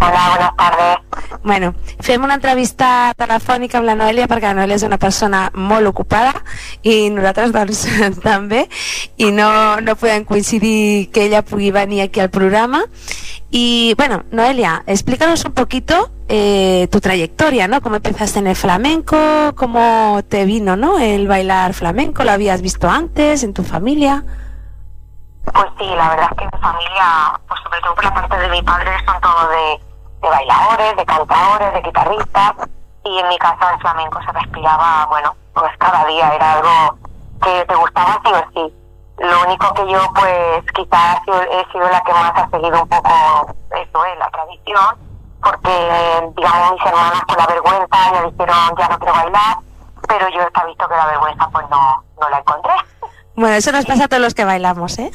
Buenas tardes. Bueno, fem una entrevista telefònica amb la Noelia perquè la Noelia és una persona molt ocupada i nosaltres doncs *laughs* també i no, no podem coincidir que ella pugui venir aquí al programa y bueno, Noelia, explícanos un poquito eh, tu trayectoria, ¿no? Cómo empezaste en el flamenco, cómo te vino, ¿no? El bailar flamenco, ¿lo habías visto antes en tu familia? Pues sí, la verdad es que mi familia, pues sobre todo por la parte de mi padre, son todos de, de bailadores, de cantadores, de guitarristas. Y en mi casa el flamenco se respiraba, bueno, pues cada día era algo que te gustaba sí o sí. Lo único que yo, pues quizás he sido, la que más ha seguido un poco eso, eh, la tradición, porque, digamos, mis hermanas con la vergüenza ya dijeron, ya no quiero bailar, pero yo está visto que la vergüenza, pues no, no la encontré. Bueno, eso nos pasa a todos los que bailamos, ¿eh?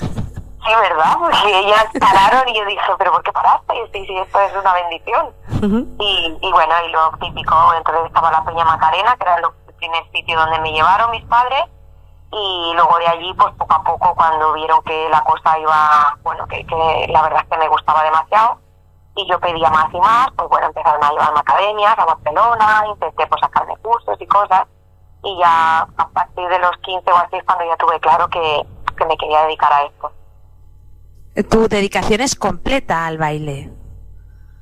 Sí, ¿verdad? Porque ellas pararon y yo dije, ¿pero por qué paraste? Y sí, sí, esto es una bendición. y, y bueno, y lo típico, entonces estaba la Peña Macarena, que era el primer sitio donde me llevaron mis padres. Y luego de allí, pues poco a poco, cuando vieron que la cosa iba, bueno, que, que la verdad es que me gustaba demasiado, y yo pedía más y más, pues bueno, empezaron a llevarme a academias, a Barcelona, intenté pues sacarme cursos y cosas, y ya a partir de los 15 o así es cuando ya tuve claro que, que me quería dedicar a esto. Tu dedicación es completa al baile.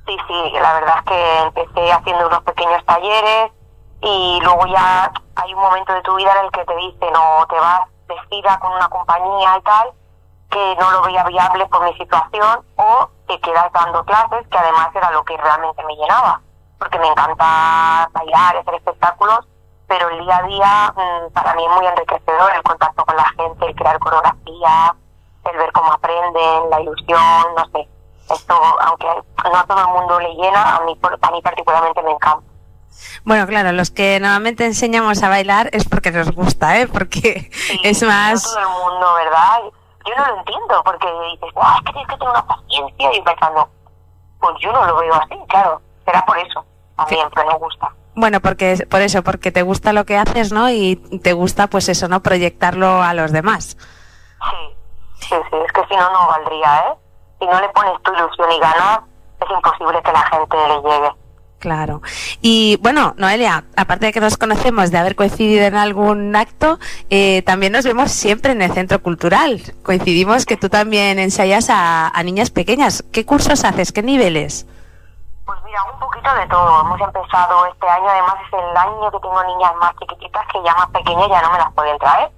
Sí, sí, la verdad es que empecé haciendo unos pequeños talleres y luego ya hay un momento de tu vida en el que te dicen o te vas vestida con una compañía y tal, que no lo veía viable por mi situación o te quedas dando clases, que además era lo que realmente me llenaba, porque me encanta bailar, hacer espectáculos, pero el día a día mm, para mí es muy enriquecedor el contacto con la gente, el crear coreografía, el ver cómo aprenden, la ilusión, no sé. Esto, aunque no a todo el mundo le llena, a mí, a mí particularmente me encanta. Bueno, claro, los que normalmente enseñamos a bailar es porque nos gusta, ¿eh? Porque Sí, *laughs* es No más... todo el mundo, ¿verdad? Yo no lo entiendo, porque dices, "Buah, es que tienes que tener una paciencia, y pensando, pues yo no lo veo así, claro, será por eso, también, pero me gusta. Bueno, porque por eso, porque te gusta lo que haces, ¿no? Y te gusta, pues eso, ¿no? Proyectarlo a los demás. Sí, sí, sí, es que si no, no valdría, ¿eh? Si no le pones tu ilusión y ganas, es imposible que la gente le llegue. Claro. Y bueno, Noelia, aparte de que nos conocemos de haber coincidido en algún acto, eh, también nos vemos siempre en el centro cultural. Coincidimos que tú también ensayas a, a niñas pequeñas. ¿Qué cursos haces? ¿Qué niveles? Pues mira, un poquito de todo. Hemos empezado este año, además es el año que tengo niñas más chiquititas que ya más pequeñas ya no me las pueden traer.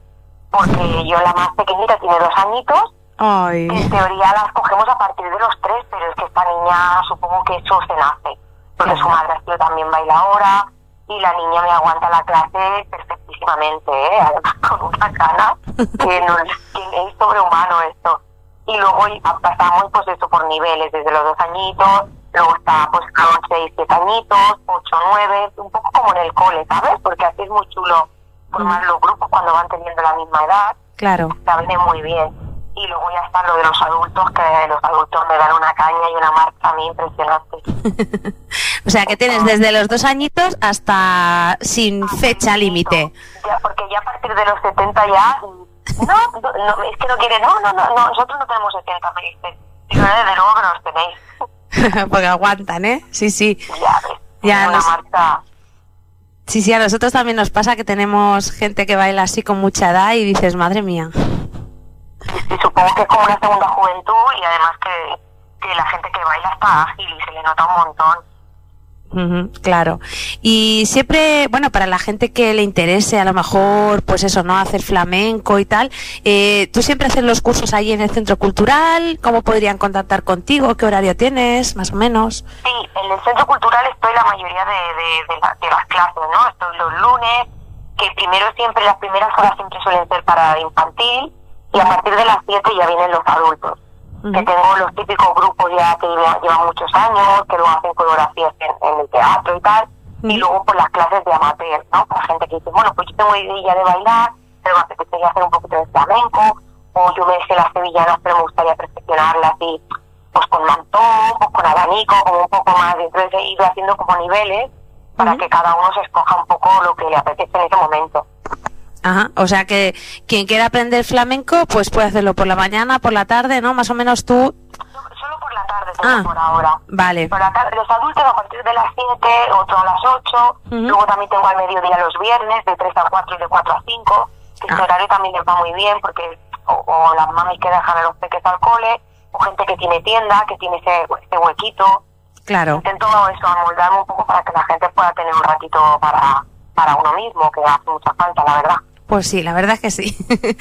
Porque yo la más pequeñita tiene dos añitos Ay. En teoría las cogemos a partir de los tres, pero es que esta niña supongo que eso se nace, porque su madre sido también bailadora y la niña me aguanta la clase perfectísimamente, ¿eh? además *laughs* con una cara que, no, que es sobrehumano esto. Y luego pasamos pues eso por niveles, desde los dos añitos, luego está pues con seis, siete añitos, ocho, nueve, un poco como en el cole, ¿sabes? Porque así es muy chulo formar los grupos cuando van teniendo la misma edad Claro. la viene muy bien. Y luego ya está lo de los adultos, que los adultos me dan una caña y una marcha a mí impresionante. *laughs* O sea, que tienes desde los dos añitos hasta sin fecha límite. Ya, porque ya a partir de los 70 ya... No, no, no, es que no quiere, no, no, no, no, nosotros no tenemos 70, me "Eh, desde luego que no los tenéis. *laughs* Porque aguantan, ¿eh? Sí, sí. Ya Ya, una nos- marcha... Sí, sí, a nosotros también nos pasa que tenemos gente que baila así con mucha edad y dices, madre mía. Y supongo que es como una segunda juventud y además que la gente que baila está ágil y se le nota un montón. Claro. Y siempre, bueno, para la gente que le interese a lo mejor, pues eso, ¿no? Hacer flamenco y tal, eh, ¿tú siempre haces los cursos ahí en el centro cultural? ¿Cómo podrían contactar contigo? ¿Qué horario tienes, más o menos? Sí, en el centro cultural estoy la mayoría de, de, de las clases, ¿no? Estoy los lunes, que primero siempre, las primeras horas siempre suelen ser para infantil, y a partir de las 7 ya vienen los adultos. Que tengo los típicos grupos ya que llevan, llevan muchos años, que luego hacen coreografías en, en el teatro y tal, y luego por las clases de amateur, ¿no? Para gente que dice, bueno, pues yo tengo idea de bailar, pero me apetecería hacer un poquito de flamenco, o yo me sé las sevillanas, pero me gustaría perfeccionarlas y pues con mantón, o con abanico, como un poco más. Entonces he ido haciendo como niveles para que cada uno se escoja un poco lo que le apetece en ese momento. Ajá, o sea que quien quiera aprender flamenco, pues puede hacerlo por la mañana, por la tarde, ¿no? Más o menos tú. So- Solo por la tarde, Ah. por ahora. Vale. Por la tarde, los adultos a partir de las 7, otro a las 8. Luego también tengo al mediodía los viernes, de 3 a 4 y de 4 a 5. Que este Ah. horario también les va muy bien porque o, o las mamis que dejan a los peques al cole, o gente que tiene tienda, que tiene ese, ese huequito. Claro. Intento eso, amoldarme un poco para que la gente pueda tener un ratito para, para uno mismo, que hace mucha falta, la verdad. Pues sí, la verdad es que sí.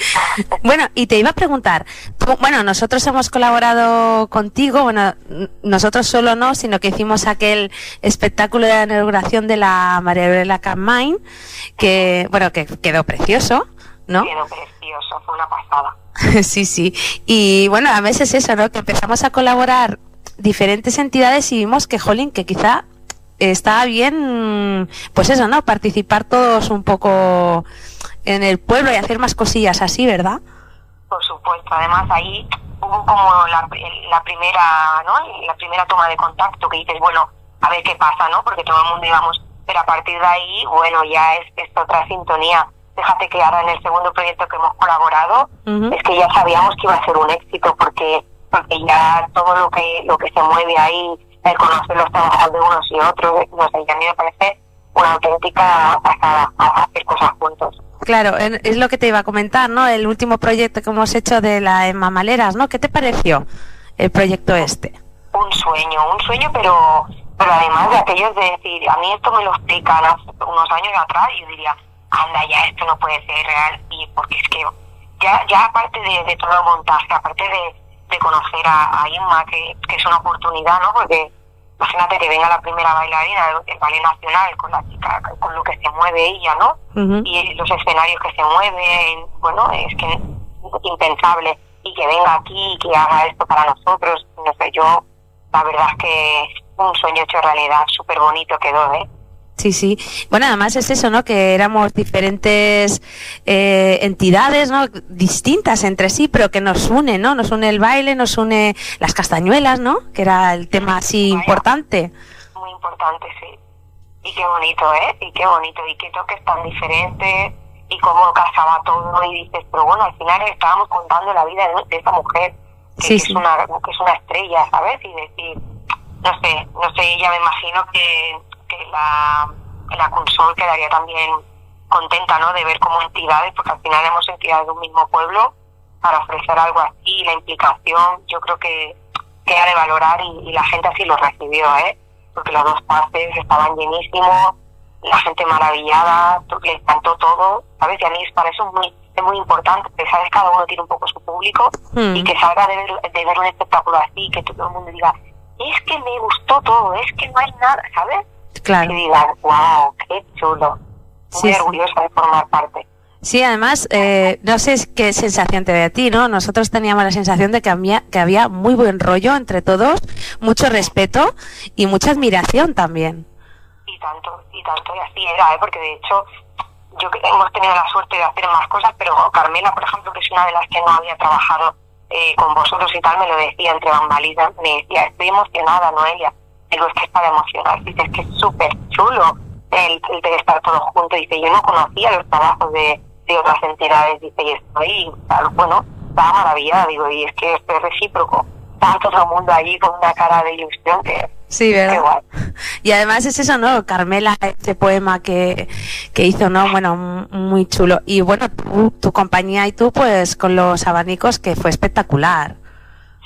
*laughs* bueno, y te iba a preguntar, tú- bueno, nosotros hemos colaborado contigo, bueno, nosotros solo no, sino que hicimos aquel espectáculo de la inauguración de la María Campaign, que, bueno, que quedó precioso, ¿no? Quedó precioso, fue una pasada. *laughs* sí, sí. Y bueno, a veces eso, ¿no? Que empezamos a colaborar diferentes entidades y vimos que, jolín, que quizá está bien, pues eso, ¿no? Participar todos un poco en el pueblo y hacer más cosillas así, ¿verdad? Por supuesto, además ahí hubo como la, la primera, ¿no? La primera toma de contacto que dices, bueno, a ver qué pasa, ¿no? Porque todo el mundo íbamos, pero a partir de ahí, bueno, ya es, es otra sintonía. Fíjate que ahora en el segundo proyecto que hemos colaborado, es que ya sabíamos que iba a ser un éxito porque porque ya todo lo que lo que se mueve ahí, el conocer los trabajos de unos y otros, no sé, y a mí me parece una auténtica pasada a hacer cosas juntos. Claro, en- es lo que te iba a comentar, ¿no? El último proyecto que hemos hecho de la Emma Maleras, ¿no? ¿Qué te pareció el proyecto este? un sueño, un sueño, pero, pero además de aquellos de decir, a mí esto me lo explican hace unos años atrás y yo diría, anda ya, esto no puede ser real, y porque es que ya, ya aparte de, de todo el montaje, aparte de, de conocer a, a Inma, que, que es una oportunidad, ¿no? Porque imagínate que venga la primera bailarina del, del Ballet Nacional con la chica, con lo que se mueve ella, ¿no? Y los escenarios que se mueven, bueno, es que impensable. Y que venga aquí y que haga esto para nosotros, no sé, yo, la verdad es que un sueño hecho realidad, súper bonito quedó, ¿eh? Sí, sí. Bueno, además es eso, ¿no? Que éramos diferentes eh, entidades, ¿no? Distintas entre sí, pero que nos une, ¿no? Nos une el baile, nos une las castañuelas, ¿no? Que era el tema así importante. Muy importante, sí. Y qué bonito, ¿eh? Y qué bonito, y qué toques tan diferentes, y cómo casaba todo, y dices, pero bueno, al final estábamos contando la vida de, de esa mujer, que, Sí, que sí. es una, que es una estrella, ¿sabes? Y decir, no sé, no sé, ella me imagino que la, la Consol quedaría también contenta, ¿no? De ver como entidades, porque al final hemos entidades de un mismo pueblo, para ofrecer algo así, la implicación, yo creo que queda de valorar y, y la gente así lo recibió, ¿eh? Porque los dos pases estaban llenísimos, la gente maravillada, le encantó todo, ¿sabes? Y a mí para eso es muy, es muy importante, que sabes, cada uno tiene un poco su público Hmm. y que salga de ver, de ver un espectáculo así, que todo el mundo diga, es que me gustó todo, es que no hay nada, ¿sabes? Claro. Y digan, wow, qué chulo. Muy Sí, orgullosa de formar parte. Sí, además, eh, no sé qué sensación te da a ti, ¿no? Nosotros teníamos la sensación de que había, que había muy buen rollo entre todos, mucho respeto y mucha admiración también. Y tanto, y tanto, y así era, ¿eh? porque de hecho yo hemos tenido la suerte de hacer más cosas, pero Carmela, por ejemplo, que es una de las que no había trabajado eh, con vosotros y tal, me lo decía entre bambalinas, me decía, estoy emocionada, Noelia. Digo, es que es para emocionar, dice, es que es súper chulo el, el de estar todos juntos. Dice, yo no conocía los trabajos de, de otras entidades, dice, y estoy, tal, bueno, estaba maravillada, digo, y es que esto es recíproco. Está todo el mundo allí con una cara de ilusión que, Sí, ¿verdad? Y además es eso, ¿no? Carmela, ese poema que, que hizo, ¿no? Bueno, muy chulo. Y bueno, tú, tu compañía y tú, pues con los abanicos, que fue espectacular.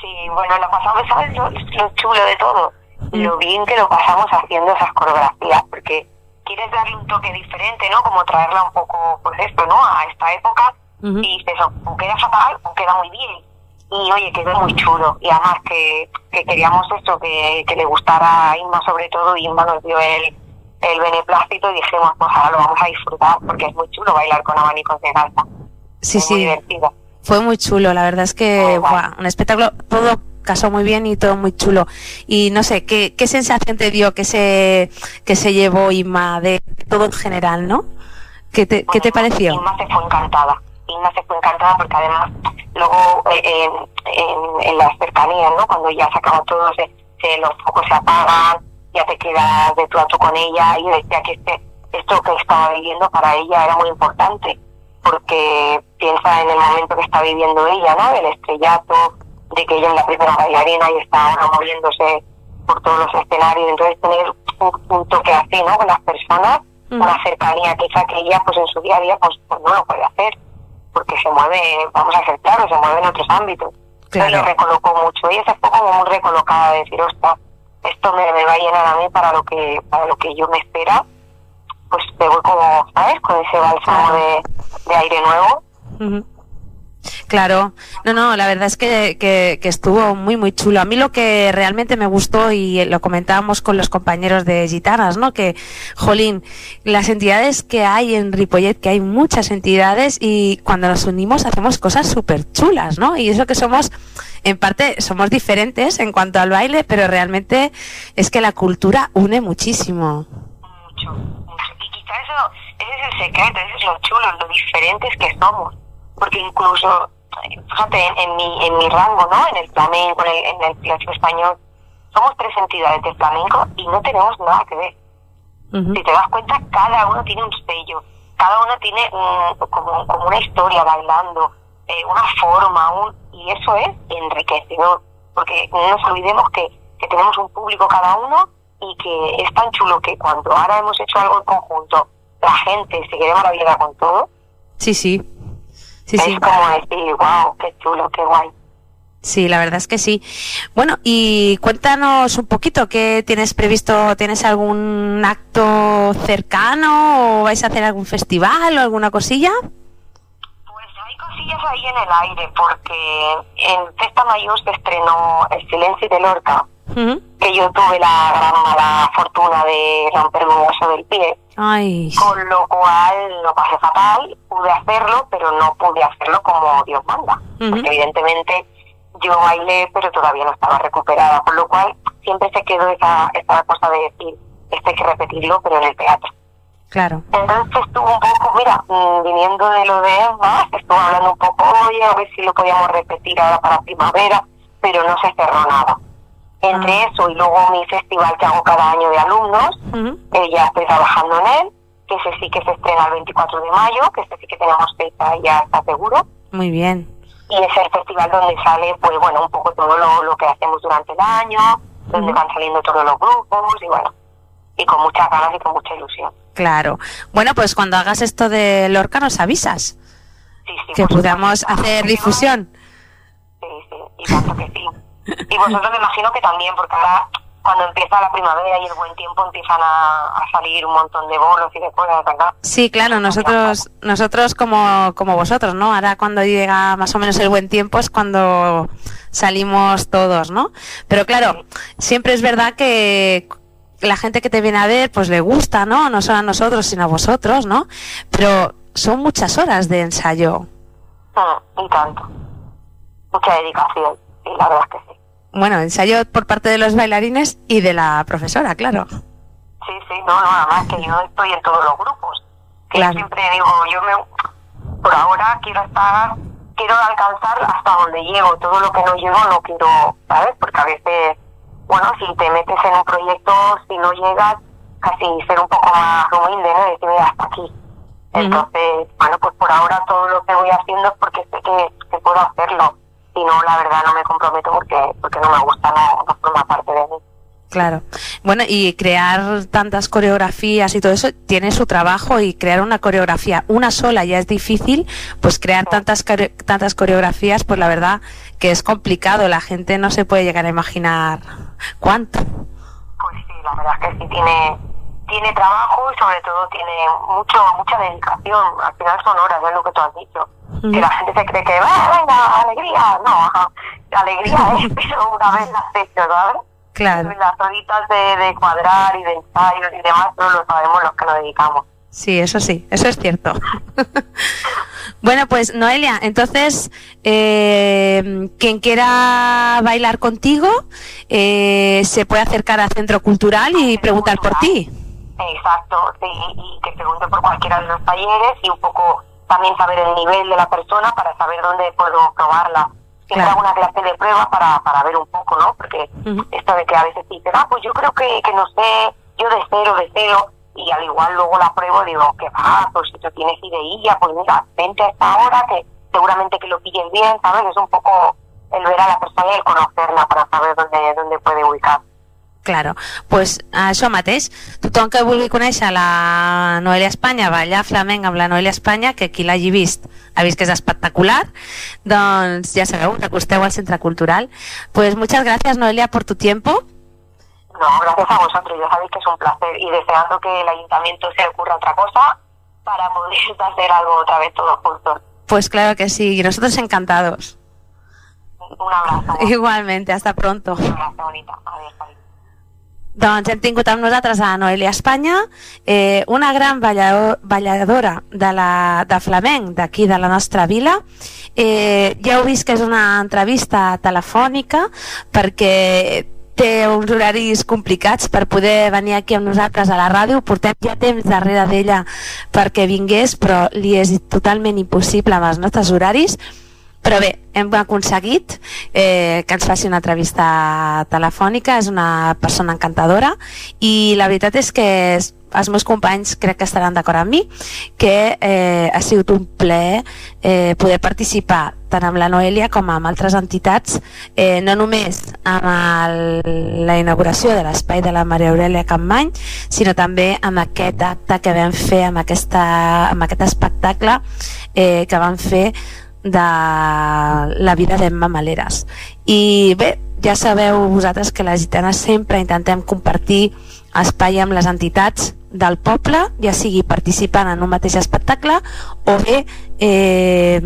Sí, bueno, lo pasamos, ¿sabes lo, lo chulo de todo? Lo bien que lo pasamos haciendo esas coreografías, porque quieres darle un toque diferente, ¿no? Como traerla un poco, pues esto, ¿no? A esta época, y dices, o queda fatal o queda muy bien. Y oye, quedó muy chulo. Y además que, que queríamos esto, que, que le gustara a Inma sobre todo, y Inma nos dio el, el beneplácito y dijimos, pues ahora lo vamos a disfrutar, porque es muy chulo bailar con abanicos de salsa. Sí, es muy sí. divertido. Fue muy chulo, la verdad es que, un espectáculo, todo casó muy bien y todo muy chulo. Y no sé, ¿qué, qué sensación te dio que se, que se llevó Inma de todo en general, no? ¿Qué te, ¿qué te Bueno, pareció? Inma se fue encantada. Inma se fue encantada porque además luego eh, en, en, en las cercanías, ¿no? Cuando ya se acaba todo, se, se- los focos se apagan, ya te quedas de tú a con ella y decía que este, esto que estaba viviendo para ella era muy importante porque piensa en el momento que está viviendo ella, ¿no? El estrellato, de que ella es la primera bailarina y está ahora moviéndose por todos los escenarios, entonces tener un, un toque así, ¿no? Con las personas, Ujú. una cercanía quizá que ella pues en su día a día pues, pues no lo puede hacer, porque se mueve, vamos a ser claros, se mueve en otros ámbitos. Claro. Ella recolocó mucho, ella se fue como muy recolocada de decir, ostras, esto me, me va a llenar a mí para lo que para lo que yo me espera, pues me voy como, ¿sabes? Con ese bálsamo de, de aire nuevo. Claro, no, no, la verdad es que, que, estuvo muy, muy chulo. A mí lo que realmente me gustó, y lo comentábamos con los compañeros de Gitanas, ¿no? Que, jolín, las entidades que hay en Ripollet, que hay muchas entidades, y cuando nos unimos hacemos cosas súper chulas, ¿no? Y eso que somos, en parte, somos diferentes en cuanto al baile, pero realmente es que la cultura une muchísimo. mucho, mucho. Y quizá eso, ese es el secreto, ese es lo chulo, lo diferentes que somos. Porque incluso, fíjate, en, en mi, en mi rango, ¿no? En el flamenco, en el, en el español, somos tres entidades de flamenco y no tenemos nada que ver. Ujú. Si te das cuenta, cada uno tiene un sello, cada uno tiene como, como una historia bailando, eh, una forma, un, y eso es enriquecedor, porque no nos olvidemos que, que tenemos un público cada uno y que es tan chulo que cuando ahora hemos hecho algo en conjunto, la gente se quede maravillada con todo, Sí, sí. Sí, es sí. como decir, wow, qué chulo, qué guay. Sí, la verdad es que sí. Bueno, y cuéntanos un poquito, ¿qué tienes previsto? ¿Tienes algún acto cercano o vais a hacer algún festival o alguna cosilla? Pues hay cosillas ahí en el aire, porque en Festa Mayor se estrenó El Silencio de Lorca, Que yo tuve la gran mala fortuna de romperme un hueso del pie, Ay, con lo cual lo pasé fatal, pude hacerlo, pero no pude hacerlo como Dios manda, porque evidentemente yo bailé, pero todavía no estaba recuperada, con lo cual siempre se quedó esa, esa cosa de decir, esto hay que repetirlo, pero en el teatro. claro. Entonces estuvo un poco, mira, mm, viniendo de lo de Emma, estuvo hablando un poco, oye, a ver si lo podíamos repetir ahora para primavera, pero no se cerró nada. Entre Ah. eso y luego mi festival que hago cada año de alumnos, eh, ya estoy trabajando en él, que ese sí que se estrena el 24 de mayo, que ese sí que tenemos fecha y ya está seguro. Muy bien. Y es el festival donde sale, pues bueno, un poco todo lo, lo que hacemos durante el año, donde van saliendo todos los grupos y bueno, y con muchas ganas y con mucha ilusión. Claro. Bueno, pues cuando hagas esto de Lorca nos avisas, Sí, sí, que podamos hacer difusión. Sí, sí, y tanto que sí. Y vosotros me imagino que también, porque ahora cuando empieza la primavera y el buen tiempo empiezan a, a salir un montón de bolos y de cosas, ¿verdad? Sí, claro, nosotros, nosotros como, como vosotros, ¿no? Ahora cuando llega más o menos el buen tiempo es cuando salimos todos, ¿no? Pero claro, siempre es verdad que la gente que te viene a ver, pues le gusta, ¿no? No solo a nosotros, sino a vosotros, ¿no? Pero son muchas horas de ensayo. Mm, y tanto. Mucha dedicación, sí, la verdad es que sí. Bueno, ensayo por parte de los bailarines y de la profesora, claro. Sí, sí, no, no, además que yo estoy en todos los grupos. Que Claro. siempre digo, yo me, por ahora quiero estar, quiero alcanzar hasta donde llego. Todo lo que no llego no quiero, ¿sabes? Porque a veces, bueno, si te metes en un proyecto, si no llegas, casi ser un poco más humilde, ¿no? Decir, mira, hasta aquí. Entonces, bueno, pues por ahora todo lo que voy haciendo es porque sé que, que puedo hacerlo. Si no, la verdad no me comprometo porque, porque no me gusta, no forma parte de mí. Claro. Bueno, y crear tantas coreografías y todo eso tiene su trabajo y crear una coreografía una sola ya es difícil, pues crear tantas tantas coreografías, pues la verdad que es complicado, la gente no se puede llegar a imaginar cuánto. Pues sí, la verdad es que sí tiene tiene trabajo y sobre todo tiene mucho mucha dedicación. Al final son horas, es lo que tú has dicho. Que la gente se cree que, "Ah, venga, alegría. No, ajá. alegría es, *laughs* pero una vez las hecho, ¿sabes? Claro. Las horitas de, de cuadrar y de ensayos y demás, no lo sabemos los que nos dedicamos. Sí, eso sí, eso es cierto. *laughs* bueno, pues Noelia, entonces, eh, quien quiera bailar contigo, eh, se puede acercar al Centro Cultural y preguntar por ti. Exacto, sí, y que pregunte por cualquiera de los talleres y un poco también saber el nivel de la persona para saber dónde puedo probarla. Siempre Claro. hago una clase de prueba para, para ver un poco, ¿no? Porque esto de que a veces dicen, ah, pues yo creo que, que no sé, yo de cero, de cero, y al igual luego la pruebo digo, que va, pues si tú tienes ideilla, pues mira, vente a esta hora, que seguramente que lo pilles bien, ¿sabes? Es un poco el ver a la persona y el conocerla para saber dónde, dónde puede ubicar. Claro, pues això mateix, tothom que vulgui conèixer la Noelia Espanya, ballar flamenc amb la Noelia Espanya, que qui l'hagi vist ha vist que és espectacular, doncs ja sabeu, recosteu al Centre Cultural. Pues muchas gracias Noelia por tu tiempo. No, gracias a vosotros, ya sabéis que es un placer y deseando que el ayuntamiento se ocurra otra cosa para poder *laughs* hacer algo otra vez todos juntos. Pues claro que sí, y nosotros encantados. Un abrazo. *laughs* Igualmente, hasta pronto. Un abrazo bonita. Adiós. Doncs hem tingut amb nosaltres a Noelia Espanya, eh, una gran balladora de, la, de flamenc d'aquí de la nostra vila. Eh, ja heu vist que és una entrevista telefònica perquè té uns horaris complicats per poder venir aquí amb nosaltres a la ràdio. Portem ja temps darrere d'ella perquè vingués, però li és totalment impossible amb els nostres horaris. Però bé, hem aconseguit eh, que ens faci una entrevista telefònica, és una persona encantadora i la veritat és que els meus companys crec que estaran d'acord amb mi que eh, ha sigut un plaer eh, poder participar tant amb la Noelia com amb altres entitats eh, no només amb el, la inauguració de l'espai de la Maria Aurelia Campmany sinó també amb aquest acte que vam fer amb, aquesta, amb aquest espectacle eh, que vam fer de la vida d'Emma Maleres. I bé, ja sabeu vosaltres que les gitanes sempre intentem compartir espai amb les entitats del poble, ja sigui participant en un mateix espectacle o bé eh,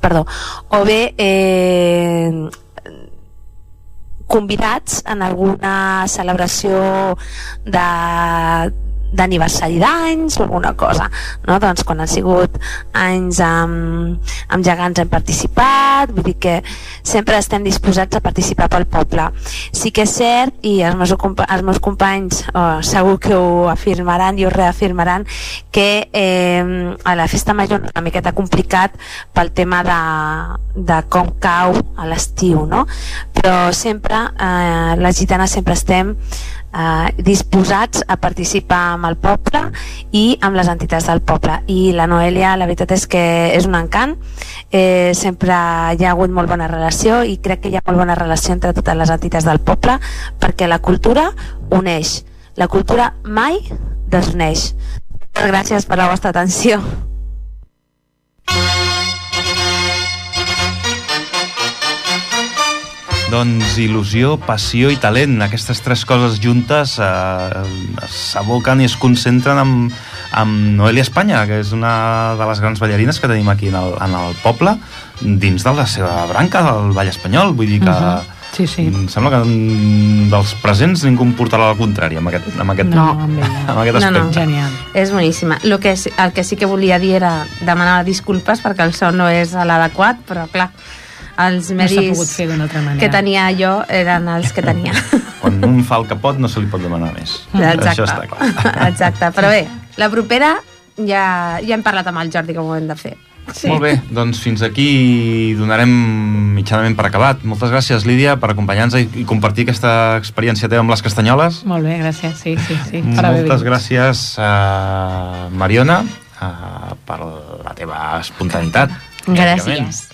perdó, o bé eh, convidats en alguna celebració de d'aniversari d'anys alguna cosa no? doncs quan han sigut anys amb, amb gegants hem participat vull dir que sempre estem disposats a participar pel poble sí que és cert i els meus, els meus companys oh, segur que ho afirmaran i ho reafirmaran que eh, a la festa major una miqueta complicat pel tema de, de com cau a l'estiu no? però sempre eh, les gitanes sempre estem eh, disposats a participar amb el poble i amb les entitats del poble. I la Noelia la veritat és que és un encant. Eh, sempre hi ha hagut molt bona relació i crec que hi ha molt bona relació entre totes les entitats del poble perquè la cultura uneix. La cultura mai desuneix gràcies per la vostra atenció Doncs il·lusió, passió i talent, aquestes tres coses juntes eh, s'aboquen i es concentren amb, amb Noelia Espanya, que és una de les grans ballarines que tenim aquí en el, en el poble, dins de la seva branca del ball espanyol. Vull dir que... Mhm. Sí, sí. Em sembla que dels presents ningú em portarà la contrària amb aquest, amb aquest, No, amb *laughs* amb aquest No, no. aspecte. Genial. és boníssima el que, sí- el que sí que volia dir era demanar disculpes perquè el so no és l'adequat però clar, els No s'ha medis pogut fer d'una altra manera. que tenia jo eren els que tenia Quan un fa el que pot no se li pot demanar més. Exacte. Això està clar. Exacte, però bé, la propera ja, ja hem parlat amb el Jordi com ho hem de fer. Sí. Molt bé, doncs fins aquí donarem mitjanament per acabat. Moltes gràcies, Lídia, per acompanyar-nos i, compartir aquesta experiència teva amb les castanyoles. Molt bé, gràcies. Sí, sí, sí. Per Moltes gràcies, uh, Mariona, uh, per la teva espontaneïtat. Gràcies.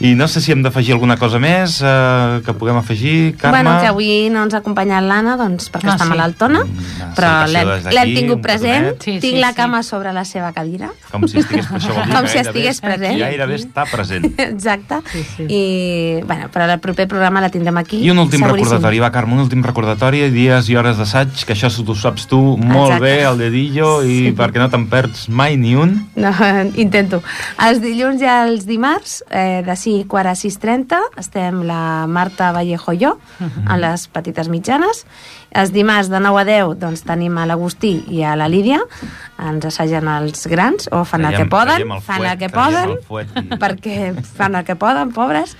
I no sé si hem d'afegir alguna cosa més uh, que puguem afegir, Carme. Bueno, que avui no ens ha acompanyat l'Anna, doncs perquè Ah, està sí. malaltona, Una però l'hem tingut present, petonet. Sí, tinc sí, la sí. cama sobre la seva cadira, Com si estigués, això vol *laughs* dir Com si estigués present. Gairebé està present. *laughs* exacte, Sí, sí. i bueno, però el proper programa la tindrem aquí. I un últim seguríssim. recordatori, va, Carme, un últim recordatori, dies i hores d'assaig, que això t'ho saps tu molt Exacte. bé, el dedillo, i Sí. perquè no te'n perds mai ni un. No, *laughs* intento. Els dilluns i els dimarts, eh, de 5 quart a 6.30, estem la Marta Vallejo i jo, a les petites mitjanes. Els dimarts de 9 a 10 doncs, tenim a l'Agustí i a la Lídia, ens assagen els grans, o fan el que poden, el fan fuet, el que poden, el fuet i- perquè fan el que poden, pobres.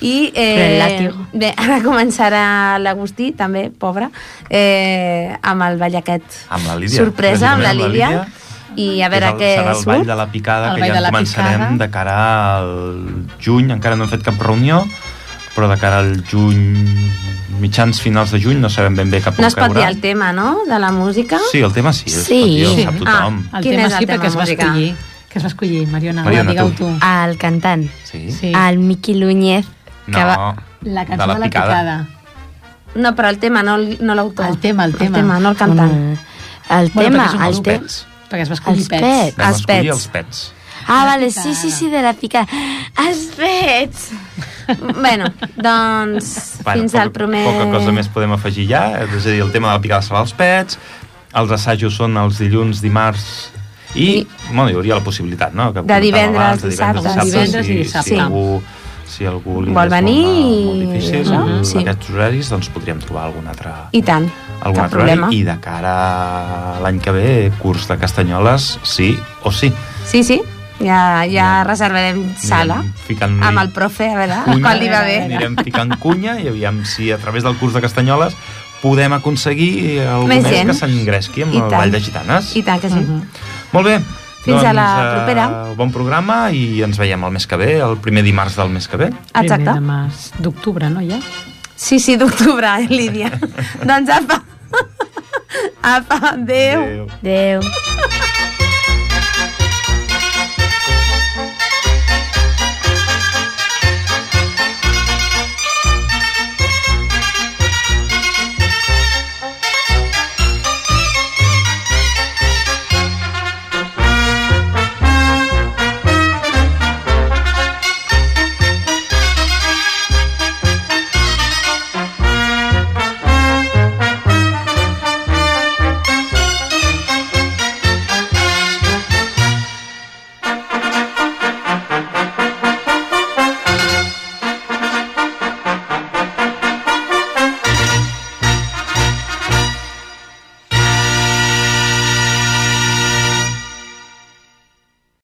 I eh, bé, ara començarà l'Agustí, també, pobre, eh, amb el ball aquest Amb la Lídia. sorpresa, amb la precisament Lídia. I a veure què és el, serà el surt. ball de la picada, El que ja de en la començarem picada. de cara al juny, encara no hem fet cap reunió, però de cara al juny, mitjans finals de juny, no sabem ben bé cap on No es pot dir caurà. el tema, no?, de la música. Sí, el tema sí, es Sí. pot dir, el Sí. sap tothom. El Quin tema és el sí, tema perquè es va escollir. Que es va escollir, Mariona, Mariona, tu. tu. El cantant, Sí? Sí. el Miqui Núñez, No, que va... La cançó de la picada. No, però el tema, no, el- no l'autor. El tema, el tema. El tema, no el cantant. El Bueno, tema, són el tema... Perquè es va escollir Els pets. pets. Vam Els escollir pets. els pets. Ah, vale, sí, sí, sí, de la picada. Els pets! bueno, doncs Bueno, fins poca, al primer... Poca cosa més podem afegir ja, és a dir, el tema de la picada serà els pets, els assajos són els dilluns, dimarts I, bueno, hi hauria la possibilitat, no? Que De divendres, abans, de divendres, dissabte, Divendres si, i dissabte. Si algú, si algú li Vol venir i difícil, això, amb sí. aquests horaris, doncs podríem trobar algun altre, I tant, algun cap altre problema. horari. I de cara a l'any que ve, curs de Castanyoles, sí o sí. Sí, sí, ja, ja Ja. reservarem sala ficant amb el profe, a veure, cunya, quan li va bé. Anirem ficant cunya i aviam si a través del curs de Castanyoles podem aconseguir algú Més més, que s'engresqui amb I el tant. Ball de Gitanes. I tant que sí. Molt bé. Fins a la doncs, propera. Eh, bon programa i ens veiem el mes que ve, el primer dimarts del mes que ve. Exacte. Primer de març d'octubre, no, ja? Sí, sí, d'octubre, eh, Lídia. *laughs* doncs apa. apa, adéu. Adéu. Adéu.